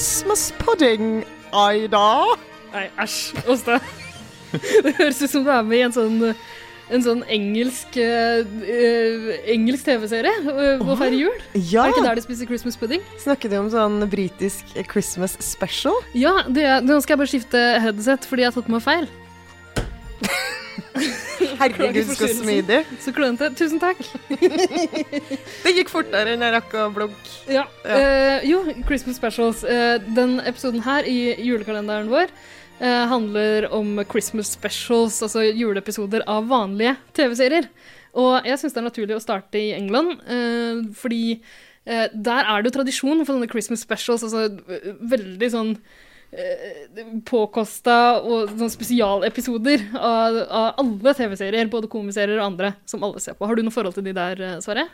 Christmas pudding, Aida? Nei, æsj. Åsta. Det høres ut som du er med i en sånn en sånn engelsk uh, engelsk TV-serie uh, å feire jul. Ja. Er det ikke der de spiser Christmas pudding? Snakker du om sånn britisk Christmas special? Ja, det, nå skal jeg bare skifte headset fordi jeg har tatt meg feil. Herregud, så smidig. Så klønete. Tusen takk. det gikk fortere enn jeg rakk å blunke. Ja. ja. Uh, jo, Christmas specials. den episoden her i julekalenderen vår uh, handler om Christmas specials, altså juleepisoder av vanlige TV-serier. Og jeg syns det er naturlig å starte i England, fordi der er det jo tradisjon for sånne Christmas specials, altså veldig sånn påkosta og sånn spesialepisoder av, av alle TV-serier, både komiserier og andre, som alle ser på. Har du noe forhold til de der, eh, Sverre?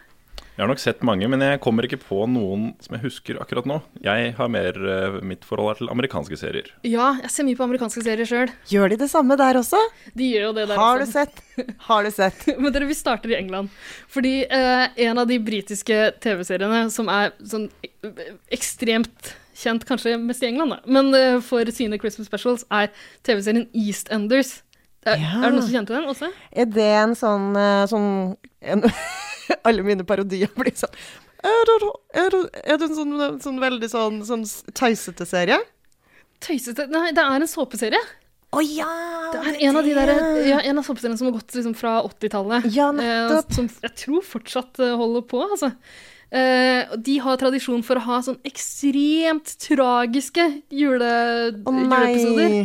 Jeg har nok sett mange, men jeg kommer ikke på noen som jeg husker akkurat nå. Jeg har mer uh, Mitt forhold er til amerikanske serier. Ja, jeg ser mye på amerikanske serier sjøl. Gjør de det samme der også? De gjør jo det der Har også. du sett? Har du sett? men dere, vi starter i England. Fordi uh, en av de britiske TV-seriene som er sånn ekstremt kjent, kanskje mest i England, da, men uh, for sine Christmas specials, er TV-serien EastEnders. Er, Ja. er det noen som kjente den også? Er det en sånn, eh, sånn en, Alle mine parodier blir sånn Er det, er det, er det en sånn, sånn veldig sånn, sånn tøysete serie? Tøysete Nei, det er en såpeserie. Å ja! Det er en av de der, ja, en av såpeseriene som har gått liksom, fra 80-tallet. Ja, Eh, nettopp. som jeg tror fortsatt eh, holder på, altså. Og de har tradisjon for å ha sånn ekstremt tragiske jule, oh, juleepisoder.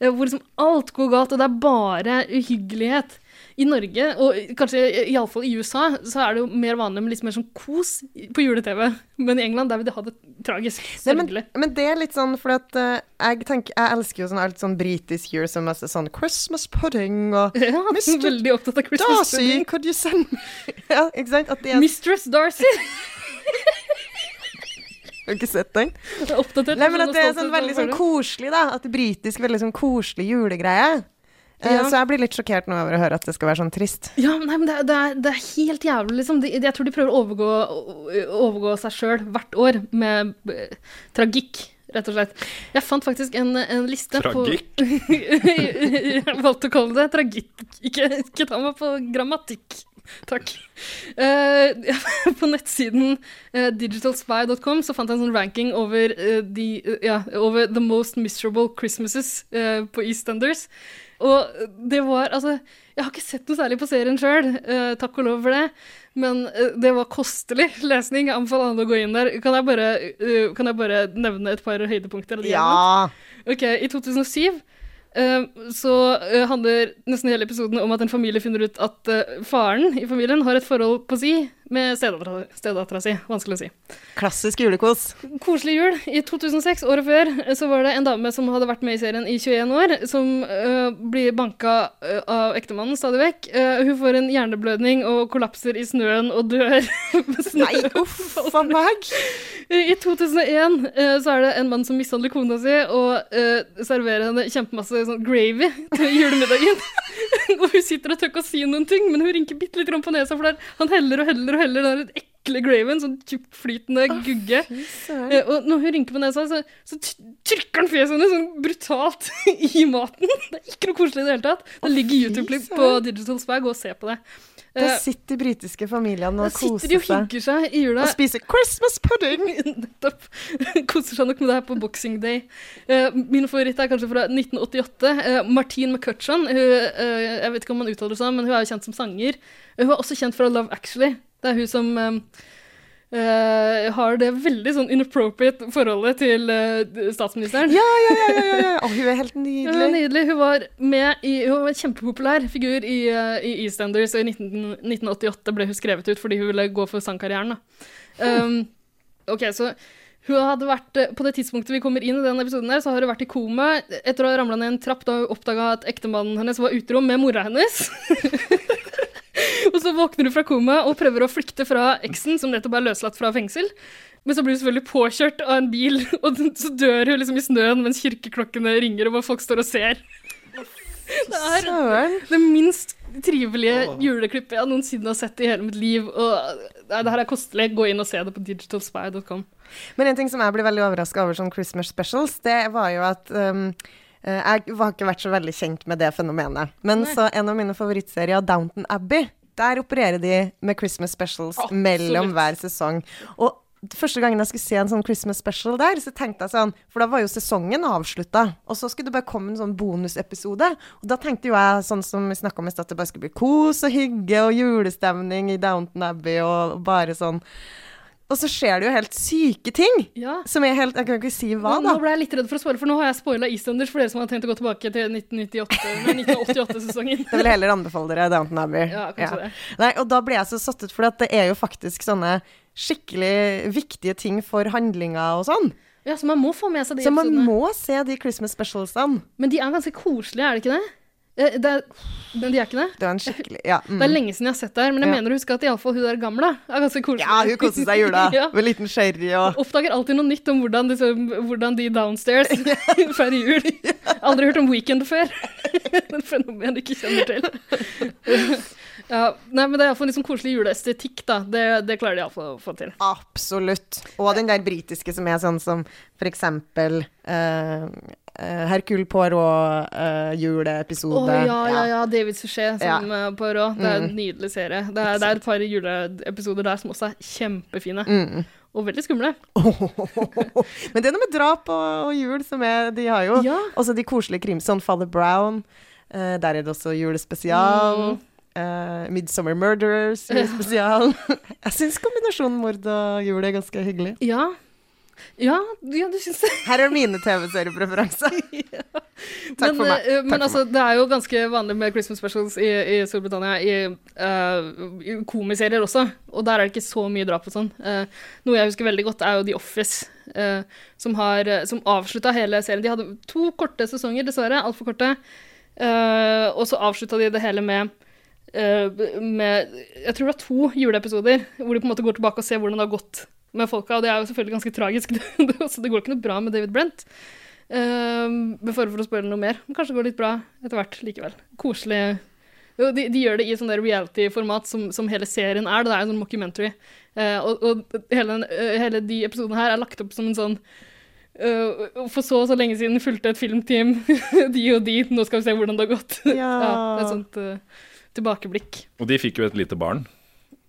eh, hvor liksom alt går galt, og det er bare uhyggelighet. I Norge, og kanskje iallfall i USA, så er det jo mer vanlig med litt mer sånn kos på jule-TV. Men i England der vil de ha det tragisk. Sørgelig. men, men det er litt sånn, for at uh, jeg tenker Jeg elsker jo sånn alt sånn britisk jul som er sånn Christmas pudding og Ja, Mr. veldig opptatt av Christmas Darcy, pudding. could you send me Ja, ikke sant? At det er Mistress Darcy! Har du ikke sett den? Er oppdatert. Nei, men at det er sånn veldig sånn koselig, da. At det britisk veldig sånn koselig julegreie. Eh, Ja. Så jeg blir litt sjokkert nå over å høre at det skal være sånn trist. Ja, men, nei, men det, er, det, er, det er helt jævlig, liksom. De, jeg tror de prøver å overgå, overgå seg sjøl hvert år med eh, tragikk, rett og slett. Jeg fant faktisk en, en liste Tragikk? på Jeg valgte å kalle det tragikk. Ikke, ikke ta meg på grammatikk. Takk. Eh, på nettsiden uh, digitalspy.com så fant jeg en sånn ranking over, uh, de, eh, ja, over the most miserable Christmases på EastEnders. Og det var Altså, jeg har ikke sett noe særlig på serien sjøl, takk og lov for det. Men uh, det var kostelig lesning. Jeg anbefaler alle å gå inn der. Kan jeg bare, uh, kan jeg bare nevne et par høydepunkter? Ja! Ok, I 2007 eh, så eh, handler nesten hele episoden om at en familie finner ut at eh, faren i familien har et forhold på si med stedattera si. Vanskelig å si. Klassisk julekos. Koselig jul. I 2006, året før, eh, så var det en dame som hadde vært med i serien i 21 år, som uh, blir banka uh, av ektemannen stadig vekk. Uh, hun får en hjerneblødning og kollapser i snøen og dør. Nei, uff a meg! I 2001 eh, så er det en mann som mishandler kona si og eh, serverer henne kjempemasse sånn gravy til julemiddagen. og hun sitter og tør ikke å si noen ting, men hun rynker bitte litt på nesa, for der, han heller og heller og heller den ekle graven, sånn tjukkflytende gugge. Eh, og når hun rynker på nesa, så, så trykker han fjeset hennes sånn brutalt i maten. Det er ikke noe koselig i det hele tatt. Det ligger YouTube-klipp på Digital Spag gå og se på det. Der Eh, sitter de britiske familiene da og sitter de koser og seg. i jula. Og spiser Christmas pudding! Nettopp. Koser seg nok med det her på Boxing Day. Eh, min favoritt er kanskje fra 1988. Uh, Martine McCutcheon. Hun, eh, jeg vet ikke om man uttaler det sånn, men hun er jo kjent som sanger. Hun er også kjent fra Love Actually. Det er hun som eh, har det veldig sånn inappropriate forholdet til uh, statsministeren. Ja, ja, ja, ja, ja. Å, hun er helt nydelig. nydelig. Hun var med i, hun var en kjempepopulær figur i, uh, i EastEnders, og i 19, 1988 ble hun skrevet ut fordi hun ville gå for sangkarrieren. Da. Um, ok, så hun hadde vært, På det tidspunktet vi kommer inn i den episoden, der, så har hun vært i koma etter å ha ramla ned en trapp da hun oppdaga at ektemannen hennes var utro med mora hennes. og så våkner du fra koma og prøver å flykte fra eksen, som nettopp er løslatt fra fengsel. Men så blir du selvfølgelig påkjørt av en bil, og så dør hun liksom i snøen mens kirkeklokkene ringer og folk står og ser. Det er det minst trivelige juleklippet jeg noensinne har sett i hele mitt liv. Og Nei, det her er kostelig. Gå inn og se det på digitalspy.com. Men en ting som jeg blir veldig overraska over som Christmas specials, det var jo at um, eh, jeg har ikke vært så veldig kjent med det fenomenet. Men Nei. så en av mine favorittserier, Downton Abbey, der opererer de med Christmas specials Absolutt. mellom hver sesong. Og første gangen jeg skulle se en sånn Christmas special der, så tenkte jeg sånn For da var jo sesongen avslutta, og så skulle det bare komme en sånn bonusepisode. Og da tenkte jo jeg, sånn som vi snakka om i stad, at det bare skulle bli kos og hygge og julestemning i Downton Abbey og bare sånn Og så skjer det jo helt syke ting. Ja. Som er helt Jeg kan ikke si hva, da. nå ble jeg litt redd for å spoile, for nå har jeg spoila EastEnders for dere som har tenkt å gå tilbake til 1998 nei, 1988-sesongen. Jeg vil heller anbefale dere Downton Abbey. Ja, kanskje det. Nei, og da ble jeg så satt ut, for det er jo faktisk sånne skikkelig viktige ting for handlinga og sånn. Ja, så man må få med seg de Så man må se de Christmas specialsene. Men de er ganske koselige, er det ikke det? Eh, det er, men de er ikke det? Det var en skikkelig Ja. Det er Mm. lenge siden jeg har sett det her, men jeg Ja. mener å huske at iallfall hun der gamle er ganske koselig. ja, hun koser seg i jula ja. med liten sherry og Oppdager alltid noe nytt om hvordan, liksom, hvordan de downstairs feirer jul. Aldri hørt om Weekend før. Et fenomen du ikke kjenner til. Ja, nei, men det er iallfall liksom koselig juleestetikk, da. Det, det klarer de iallfall å få til. Absolutt. Og den der britiske som er sånn som for eksempel uh, Hercule Poirot uh, oh, ja, ja, ja. David Suchet som ja. på rå. Det er en Mm. nydelig serie. Det er, det er et par juleepisoder der som også er kjempefine. Mm. Og veldig skumle. Men det er noe med drap og, og jul som er De har jo Ja. også de koselige krimsene. Sånn Father Brown. Uh, der er det også julespesial. Mm. Uh, Midsummer Murderers julespesial. Jeg syns kombinasjonen mord og jul er ganske hyggelig. Ja. Ja, ja du syns det? Her er mine TV-seriepreferanser. Takk men, for meg. eh, Takk men for altså, det er jo ganske vanlig med Christmas specials i, i Storbritannia, i, uh, i komiserier også, og der er det ikke så mye drap og sånn. Uh, noe jeg husker veldig godt, er jo The Office, uh, som, har, eh, som avslutta hele serien. De hadde to korte sesonger, dessverre, altfor korte, uh, og så avslutta de det hele med eh, med Jeg tror det var to juleepisoder hvor de på en måte går tilbake og ser hvordan det har gått med folka, og det er jo selvfølgelig ganske tragisk. så det går ikke noe bra med David Brent. Uh, for å spørre noe mer. Men kanskje det går litt bra etter hvert likevel. Koselig. De, de gjør det i sånn reality-format som, som hele serien er. Det er en sånn mockumentary. Uh, og og hele, eh, hele de episodene her er lagt opp som en sånn uh, For så og så lenge siden fulgte et filmteam de og de, nå skal vi se hvordan det har gått. Ja. et sånt eh, tilbakeblikk. Og de fikk jo et lite barn.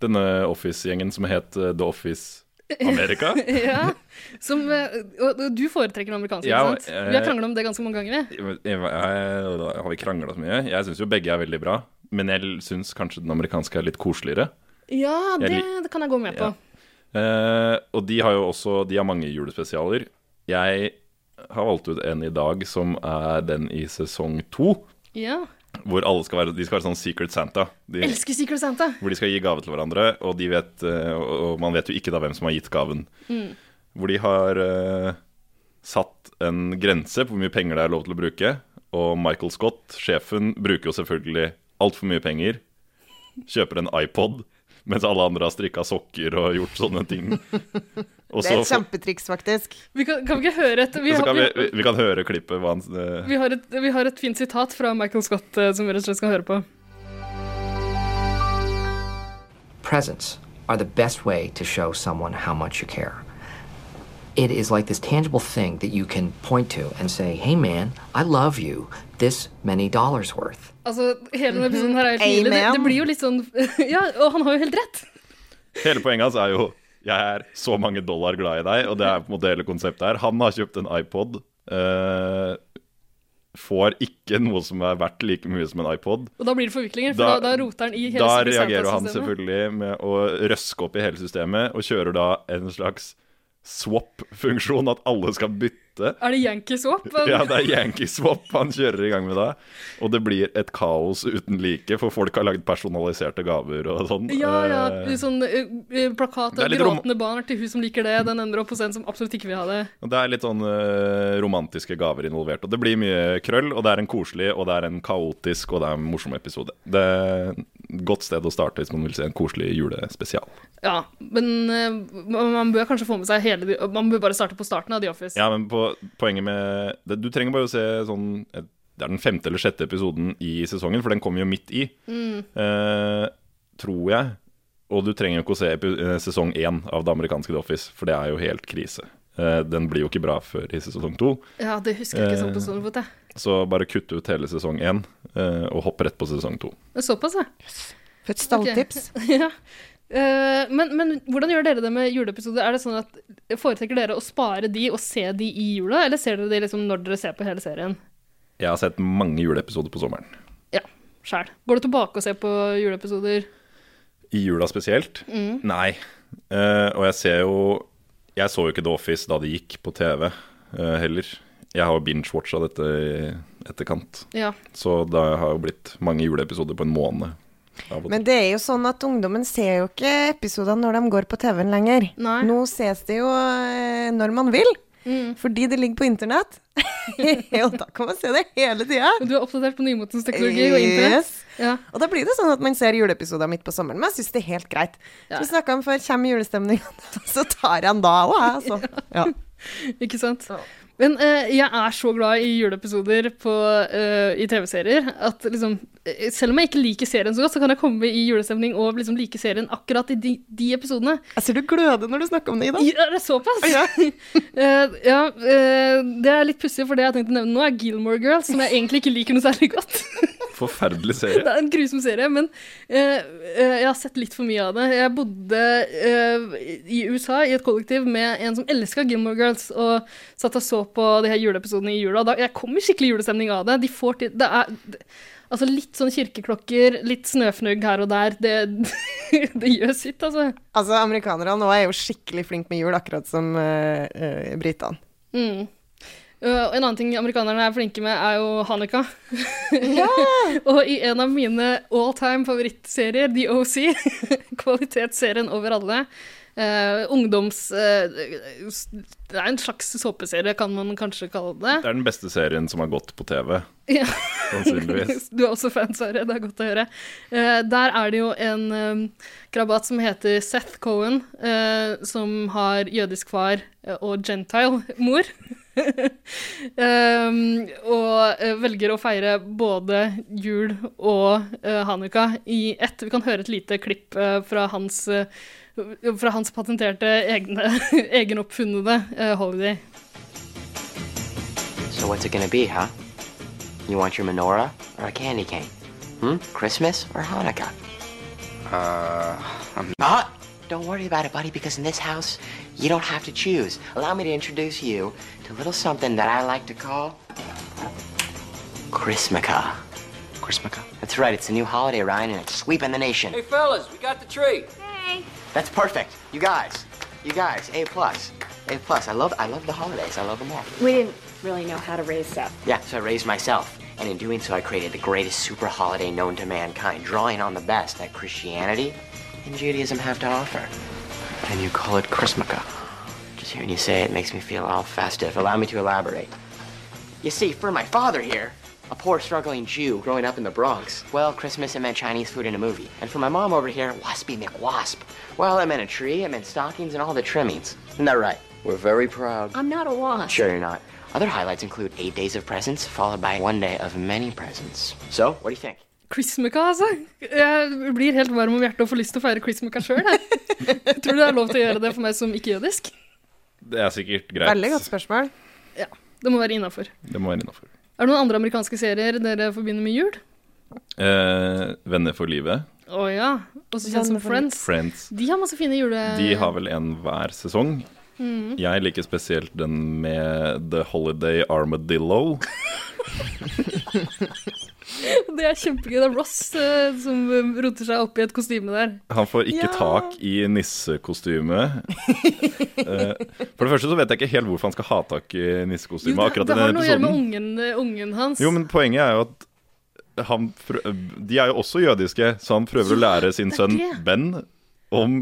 Denne Office-gjengen som het eh, The Office America. ja. Som, eh, og du foretrekker den amerikanske, Ja, ikke sant? eh, Vi har krangla om det ganske mange ganger. Jeg, jeg, jeg, har vi krangla så mye? Jeg syns jo begge er veldig bra. Men jeg syns kanskje den amerikanske er litt koseligere. Ja, det, det kan jeg gå med på. Ja. Eh, og de har jo også De har mange julespesialer. Jeg har valgt ut en i dag som er den i sesong to. Ja. Hvor alle skal være, de skal være sånn Secret Santa. De, Elsker Secret Santa. hvor de skal gi gave til hverandre, og, de vet, eh, og og man vet jo ikke da hvem som har gitt gaven. Mm. Hvor de har uh, satt en grense på hvor mye penger det er lov til å bruke. Og Michael Scott, sjefen, bruker jo selvfølgelig altfor mye penger. Kjøper en iPod, mens alle andre har strikka sokker og gjort sånne ting. Og Det er et kjempetriks, faktisk. Vi kan, kan vi ikke høre et vi, har, kan vi, vi, vi kan høre klippet hva han eh, vi, har et vi har et fint sitat fra Michael Scott uh, som vi rett og slett skal høre på. Presents are the best way to show someone how much you care. It is like this tangible thing that you can point to and say, hey man, I love you this many dollars worth. Altså, Hele denne episoden her er helt nydelig. Det, det blir jo litt sånn Ja, og han har jo helt rett. Hele poenget hans er jo Jeg er så mange dollar glad i deg, og det er på en måte hele konseptet her. Han har kjøpt en iPod. Uh, får ikke noe som er verdt like mye som en iPod. Og da blir det forviklinger, for da, Da- da roter han i hele Da reagerer han selvfølgelig med å røske opp i hele systemet, og kjører da en slags swap-funksjon, at alle skal bytte. Er det Yankee Swap? Ja, det er Yankee Swap han kjører i gang med da. Og det blir et kaos uten like, for folk har lagd personaliserte gaver og sånn. Ja, ja. Eh, Sånn uh, plakat Det er av gråtende barn til hun som liker det. Den ender opp hos en som absolutt ikke vil ha det. Og det er litt sånn uh, romantiske gaver involvert. Og det blir mye krøll, og det er en koselig, og det er en kaotisk, og det er en morsom episode. Det et godt sted å starte hvis man vil se en koselig julespesial. Ja, men eh, man bør kanskje få med seg hele Man bør bare starte på starten av The Office. Ja, men på, poenget med det, Du trenger bare å se sånn Det er den femte eller sjette episoden i sesongen, for den kommer jo midt i. Mm. Eh, tror jeg. Og du trenger jo ikke å se eh, sesong én av det amerikanske The Office, for det er jo helt krise. Eh, Den blir jo ikke bra før i sesong to, Ja, det husker jeg ikke sånn på Eh. stående fot, jeg. Så bare kutt ut hele sesong én eh, og hopp rett på sesong to. Såpass, ja. For et stalltips. ja. Uh, men, men hvordan gjør dere det med juleepisoder? Er det sånn at Foretrekker dere å spare de og se de i jula, eller ser dere de liksom når dere ser på hele serien? Jeg har sett mange juleepisoder på sommeren. Ja, sjæl. Går du tilbake og ser på juleepisoder? I jula spesielt? Nei. Uh, og jeg ser jo Jeg så jo ikke The Office da det gikk på TV uh, heller. Jeg har binge-watcha dette i etterkant. Ja. Så det har jo blitt mange juleepisoder på en måned. Men det er jo sånn at ungdommen ser jo ikke episodene når de går på TV-en lenger. Nei. Nå ses det jo eh, når man vil, Mm. fordi det ligger på internett. og da kan man se det hele tida. Du er oppdatert på nymotens teknologi og internett? Yes. Ja. Og da blir det sånn at man ser juleepisoder midt på sommeren. Men jeg syns det er helt greit. Ja. Som vi snakka om før, kommer julestemninga, så tar jeg den da òg, jeg, altså. Ja. Ikke sant? Men eh, jeg er så glad i juleepisoder på, eh, i TV-serier at liksom eh, Selv om jeg ikke liker serien så godt, så kan jeg komme i julestemning og liksom like serien akkurat i de, de episodene. Jeg ser du gløder når du snakker om det, Ida. Ja, er det såpass? Ja. Eh, ja, eh, det er litt pussig, for det jeg tenkte å nevne nå, er Gilmore Girls, som jeg egentlig ikke liker noe særlig godt. Forferdelig serie. Det er en grusom serie, men eh, jeg har sett litt for mye av det. Jeg bodde eh, i USA i et kollektiv med en som elska Gilmore Girls, og satt og så på de her juleepisodene i jula. Da, jeg kommer skikkelig julestemning av det. De får til Det er det, Altså litt sånn kirkeklokker, litt snøfnugg her og der. Det, det gjør sitt, altså. Altså, amerikanerne nå er jo skikkelig flinke med jul, akkurat som uh, britene. Mm. Uh, en annen ting amerikanerne er flinke med, er jo Hanukkah. og i en av mine all time favorittserier, The OC, kvalitetsserien over alle, uh, ungdoms... uh, det er en slags såpeserie, kan man kanskje kalle det. Det er den beste serien som har gått på TV, Ja. sannsynligvis. Du er også fan, Sverre. Det er godt å høre. Uh, der er det jo en um, krabat som heter Seth Cohen, som har jødisk far og gentile mor. um, og velger å feire både jul og uh, hanukka i ett. Vi kan høre et lite klipp uh, fra hans eh, fra hans patenterte egne, egenoppfunnede eh, holiday. So what's it gonna be, huh? You want your menorah or a candy cane? Hmm? Christmas or Hanukkah? Uh, I'm not. Don't worry about it, buddy, because in this house, you don't have to choose. Allow me to introduce you to a little something that I like to call Chrismica. Chrismica. That's right, it's a new holiday, Ryan, and it's sweeping the nation. Hey, fellas, we got the tree. That's perfect. You guys, you guys, A plus, A plus. I love, I love the holidays. I love them all. We didn't really know how to raise Seth. Yeah, so I raised myself. And in doing so, I created the greatest super holiday known to mankind, drawing on the best that Christianity and Judaism have to offer. And you call it Chrismica. Just hearing you say it makes me feel all festive. Allow me to elaborate. You see, for my father here, a poor struggling Jew growing up in the Bronx, well, Christmas it meant Chinese food and a movie. And for my mom over here, Waspy McWasp. Well, it meant a tree, it meant stockings and all the trimmings. Isn't that right? We're very proud. I'm not a wasp. Sure you're not. Other highlights include eight days of presents, followed by one day of many presents. So, what do you think? Chrismica, altså. Jeg blir helt varm om hjertet og får lyst til å feire Chrismica sjøl. Tror du det er lov til å gjøre det for meg som ikke-jødisk. Det er sikkert greit. Veldig godt spørsmål. Ja, det må være innafor. Det må være innafor. Er det noen andre amerikanske serier dere forbinder med jul? Eh, Venner for livet, Å ja. Også kjent som Friends. Friends. De har masse fine jule... De har vel en hver sesong. Mm. Jeg liker spesielt den med The Holiday Armadillo. Det er kjempegøy. Det er Ross uh, som eh, roter seg opp i et kostyme der. Han får ikke Ja. tak i nissekostyme. uh, For det første så vet jeg ikke helt hvorfor han skal ha tak i Jo, nissekostyme. det, akkurat det har denne noe å gjøre med ungen, eh, ungen hans. Jo, men poenget er jo at han prø- De er jo også jødiske, så han prøver å lære sin sønn det. Ben om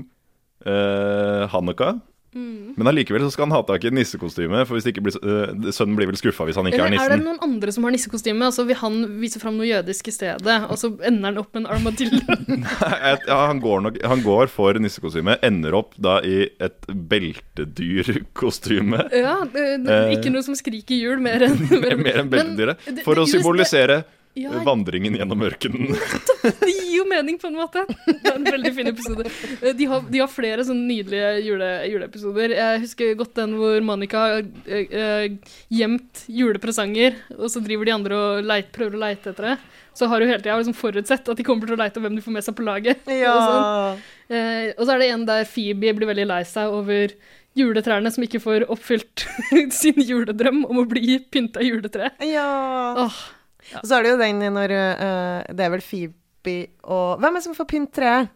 uh, Hanukka. Mm. Men allikevel så skal han ha tak i et nissekostyme, for blir, eh, sønnen blir vel skuffa hvis han ikke Eller er er det noen andre som har nissekostyme, og så vil han vise fram noe jødisk i stedet, og så ender han opp med en armadillo? ja, han, går nok, han går for nissekostyme, ender opp da i et beltedyrkostyme. ja, det, det, Eh. ikke noe som skriker jul mer enn Mer enn beltedyret. For å symbolisere det- Ja. Vandringen gjennom ørkenen. Det gir jo mening, på en måte. Det er en veldig fin episode. Eh, De har, de har flere sånne nydelige jule, juleepisoder. Jeg husker godt den hvor Monica har eh, eh, gjemt julepresanger, og så driver de andre og leit, prøver å leite etter det. Så har hun hele tida liksom forutsett at de kommer til å leite hvem de får med seg på laget. Ja. Og, sånn. eh, og så er det en der Phoebe blir veldig lei seg over juletrærne som ikke får oppfylt sin juledrøm om å bli pynta juletre. ja. Og så er det jo den når uh, Det er vel Phoebe og Hvem er det som får pynt treet?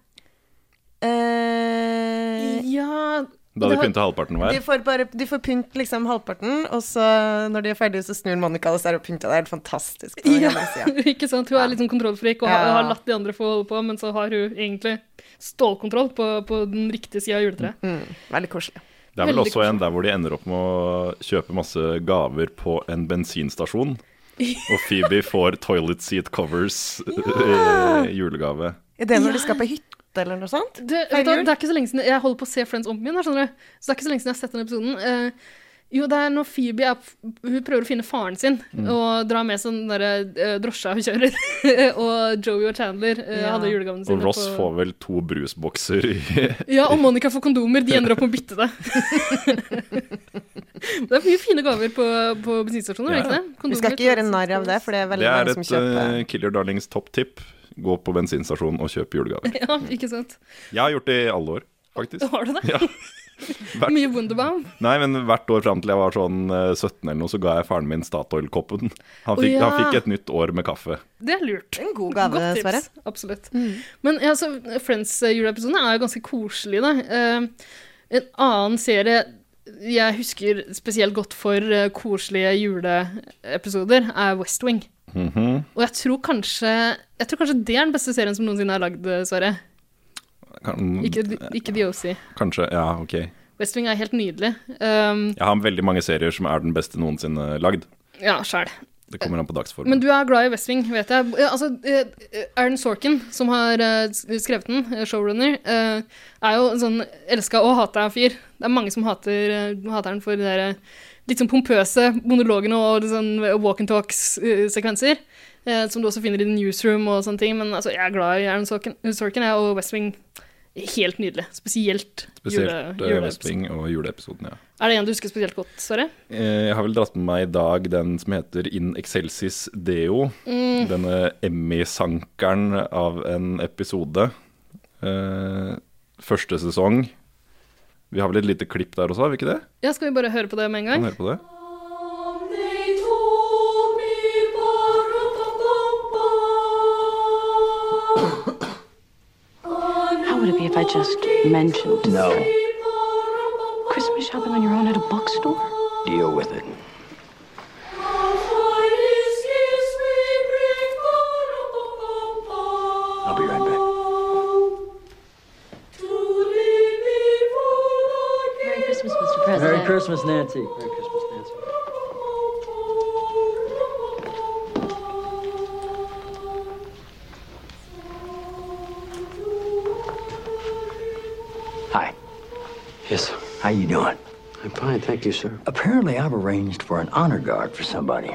Uh, ja Da de pynter halvparten halvparten de får bare De får pynt liksom halvparten, og så når de er ferdige, så snur Monica og så er det pynta. Det er helt fantastisk. Ja, ikke sant? Hun er litt sånn kontrollfrik og har, Ja. har latt de andre få holde på, men så har hun egentlig stålkontroll på, på den riktige sida av juletreet. Mm, veldig koselig. Det er vel Veldig også en der hvor de ender opp med å kjøpe masse gaver på en bensinstasjon. Og Phoebe får toilet seat covers i julegave. Er det når Ja. de skal på hytte, eller noe sånt? Det, du, det er ikke så lenge siden Jeg holder på å se Friends om igjen, her, skjønner du. Så det er ikke så lenge siden jeg har sett den episoden. Eh, jo, det er når Phoebe er, hun prøver å finne faren sin Mm. og drar med seg den derre uh, drosja hun kjører. og Joey og Chandler uh, Ja. hadde julegavene sine Og Ross på får vel to brusbokser i Ja, og Monica får kondomer. De ender opp med å bytte det. det er mye fine gaver på, på bensinstasjoner, ja. ikke det? Vi skal ikke gjøre narr av det, for det er Det veldig er mange som et kjøper et Killer Darlings topptipp. Gå på bensinstasjonen og kjøp julegaver. Ja, ikke sant? Jeg har gjort det i alle år, faktisk. Har du det? Ja. Hvert- Mye Wunderbaum. Nei, men hvert år fram til jeg var sånn eh, 17 eller noe, så ga jeg faren min Statoil-koppen. Han, oh, ja. han fikk et nytt år med kaffe. Det er lurt. En god gave, Godt tips. Sverre. Absolutt. Men ja, så Friends-juleepisoden er jo ganske koselig, da. Eh, en annen serie jeg husker spesielt godt for eh, koselige juleepisoder, er West Wing. Mhm. Og jeg tror kanskje Jeg tror kanskje det er den beste serien som noensinne er lagd, Sverre. Kan, Ikke, ikke OC. Kanskje, ja, ok. West Wing er helt nydelig. Um, Jeg har veldig mange serier som er den beste noensinne lagd. ja, sjæl. Det kommer an på dagsformen. Men du er glad i West Wing, vet jeg. Altså, eh, Aaron Sorkin, som har eh, skrevet den, eh, showrunner, eh, er jo en sånn elska og hata fyr. Det er mange som hater, eh, hater den for de der eh, litt sånn pompøse monologene og sånn walk and talks-sekvenser. eh, som du også finner i The Newsroom og sånne ting. Men altså, jeg er glad i Aaron Sorkin, Sorkin jeg, og West Wing. Helt nydelig. Spesielt, Spesielt jule- uh, juleepisoden. Og juleepisoden, ja. Er det en du husker spesielt godt, Sverre? Eh, Jeg har vel dratt med meg i dag den som heter In Excelsis Deo. Mm. Denne Emmy-sankeren av en episode. Eh, første sesong. Vi har vel et lite klipp der også, har vi ikke det? Ja, Skal vi bare høre på det med en Kan gang? høre på det? Would it be if I just mentioned? No. Christmas shopping on your own at a bookstore? Deal with it. I'll be right back. Merry Christmas, Mr. President. Merry Christmas, Nancy. Merry Christmas, How you doing? I'm fine, thank you, sir. Apparently, I've arranged for an honor guard for somebody.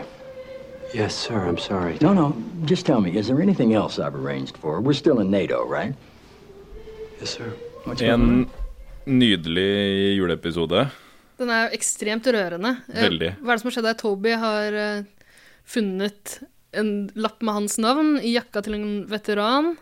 Yes, sir, I'm sorry. No, no. Just tell me, is there anything else I've arranged for? We're still in NATO, right? Yes, sir. What's? En nydelig juleepisode. Den er jo ekstremt rørende. Eh, Veldig. Hva er det som har skjedd? der? Toby har eh, funnet en lapp med hans navn i jakka til en veteran.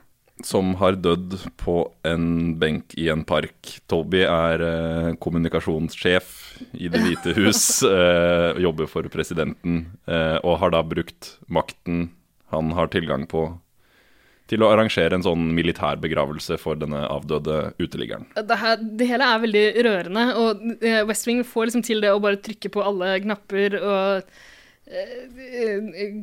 Som har dødd på en benk i en park. Toby er eh, kommunikasjonssjef i Det hvite hus, eh, jobber for presidenten, eh, og har da brukt makten han har tilgang på, til å arrangere en sånn militær begravelse for denne avdøde uteliggeren. Det, her, det hele er veldig rørende, og eh, West Wing får liksom til det å bare trykke på alle knapper og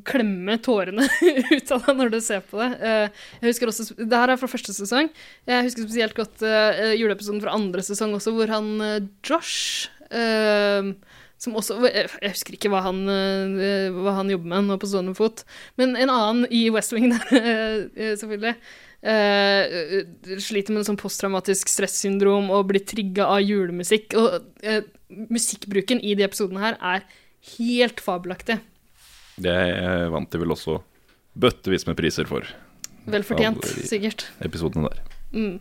klemme tårene ut av deg når du ser på det. Eh, jeg husker også, Det her er fra første sesong. Jeg husker spesielt godt eh, juleepisoden fra andre sesong også, hvor han eh, Josh eh, som også, jeg husker ikke hva han, eh, hva han jobber med nå på stående fot, men en annen i West Wing der, eh, selvfølgelig, eh, sliter med en sånn posttraumatisk stressyndrom og blir trigga av julemusikk. Og eh, musikkbruken i de episodene her er helt fabelaktig. Det vant de vel også bøttevis med priser for Vel fortjent, sikkert. episodene der. Mm.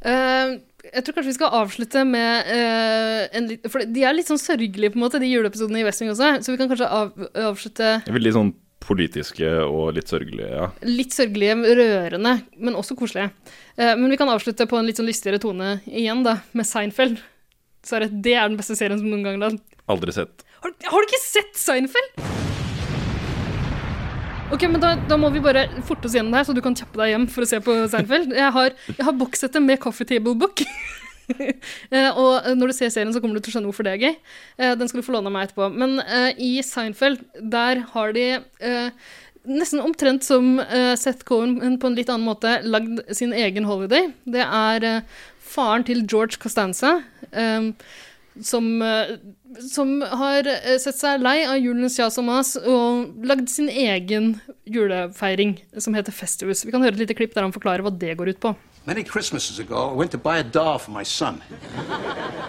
Uh, jeg tror kanskje vi skal avslutte med uh, en litt For de er litt sånn sørgelige, på en måte, de juleepisodene i Westwing også. Så vi kan kanskje av, avslutte Veldig sånn politiske og litt sørgelige, ja. litt sørgelige, rørende, men også koselige. Uh, men vi kan avslutte på en litt sånn lystigere tone igjen, da, med Seinfeld. Så er det, er den beste serien som noen gang har. Aldri sett. Har, du- har du ikke sett Seinfeld? Ok, men da, da må vi bare forte oss gjennom det her, så du kan kjappe deg hjem for å se på Seinfeld. Jeg har, jeg har bokssettet med Coffee Table Book. Eh, og når du ser serien, så kommer du til å skjønne hvorfor det er gøy. Eh, den skal du få låne av meg etterpå. Men eh, i Seinfeld, der har de eh, nesten omtrent som uh, Seth Cohen, men på en litt annen måte, lagd sin egen holiday. Det er eh, faren til George Costanza. um, som, eh, som har eh, sett seg lei av julens kjas og mas og lagd sin egen julefeiring som heter Festivus. Vi kan høre et lite klipp der han forklarer hva det går ut på. Many Christmases ago, I went to buy a doll for my son.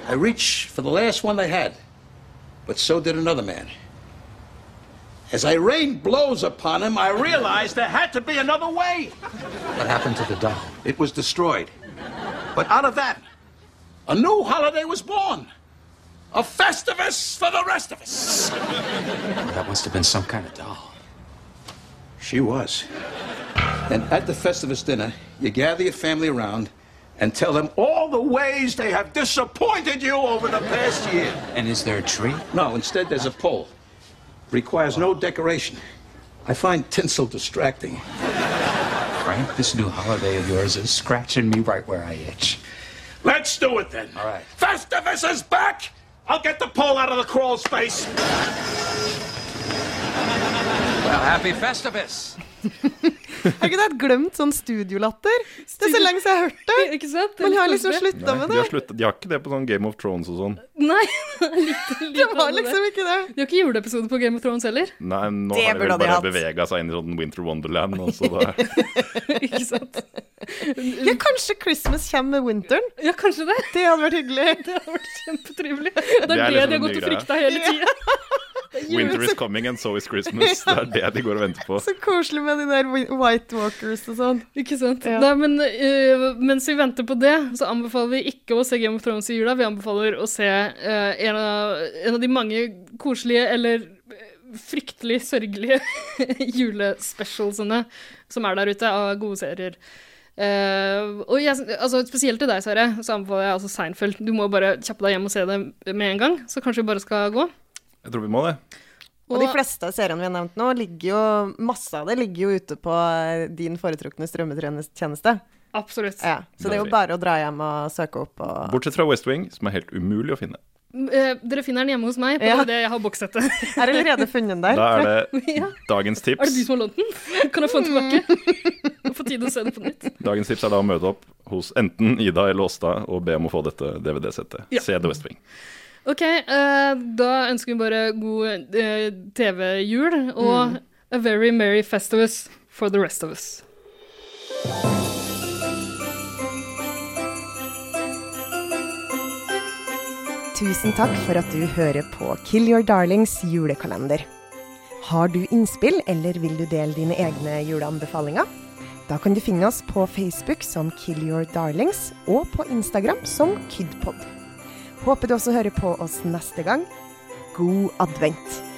I reached for the last one they had, but so did another man. As I rained blows upon him, I realized there had to be another way. What happened to the doll? It was destroyed. But out of that, a new holiday was born. A Festivus for the rest of us. That must have been some kind of doll. She was. And at the Festivus dinner, you gather your family around and tell them all the ways they have disappointed you over the past year. And is there a tree? No, instead there's a pole. Requires no decoration. I find tinsel distracting. Frank, this new holiday of yours is scratching me right where I itch. Let's do it then. All right. Festivus is back! I'll get the pole out of the crawl's face. Well, happy Festivus! Har ikke dere glemt sånn studiolatter? Det er så lenge siden jeg har hørt det. Ikke sant? Det Man har liksom slutta med de, det. har sluttet, de har ikke det på sånn Game of Thrones og sånn. Nei, litt, litt Det var liksom ikke det. De har ikke juleepisode på Game of Thrones heller. Nei, nå Det har de vel de bare hatt. bevega seg inn i sånn Winter Wonderland. Også, da, ikke sant? Ja, kanskje Christmas kommer med winteren? Ja, kanskje det. Det hadde vært hyggelig. Det hadde vært kjempetrivelig. Det er Det det, liksom de har en gått og frykta hele tida. Winter is coming and so is Christmas. Det er det de går og venter på. Så koselig med de der White Walkers og sånn. Ikke sant? Ja. Nei, men uh, mens vi venter på det, så anbefaler vi ikke å se Game of Thrones i jula. Vi anbefaler å se uh, en, av, en av de mange koselige eller eh, fryktelig sørgelige julespecialsene som er der ute, av gode serier. Uh, og jeg, altså, spesielt til deg, Sverre, så anbefaler jeg altså Seinfeld. Du må bare kjappe deg hjem og se det med en gang, så kanskje vi bare skal gå. Jeg tror vi må det. Og de fleste seriene vi har nevnt nå, ligger jo, masse av det ligger jo ute på eh, din foretrukne strømmetjeneste. Absolutt. Ja, så det er jo bare å dra hjem og søke opp og Bortsett fra West Wing, som er helt umulig å finne. Eh, dere finner den hjemme hos meg på Ja. det jeg har bokssettet. Jeg har allerede funnet den der. Da er det Ja. dagens Er det du som har lånt den? Kan jeg få den tilbake? Få tid å se den på nytt. Dagens tips er da å møte opp hos enten Ida eller Åsta og be om å få dette DVD-settet. Ja. Se The West Wing. Ok, uh, da ønsker vi bare god uh, TV-jul og a very merry festivus for the rest of us. Tusen takk for at du hører på Kill Your Darlings julekalender. Har du innspill, eller vil du dele dine egne juleanbefalinger? Da kan du finne oss på Facebook som Kill Your Darlings, og på Instagram som Kidpod. Håper du også hører på oss neste gang. God advent!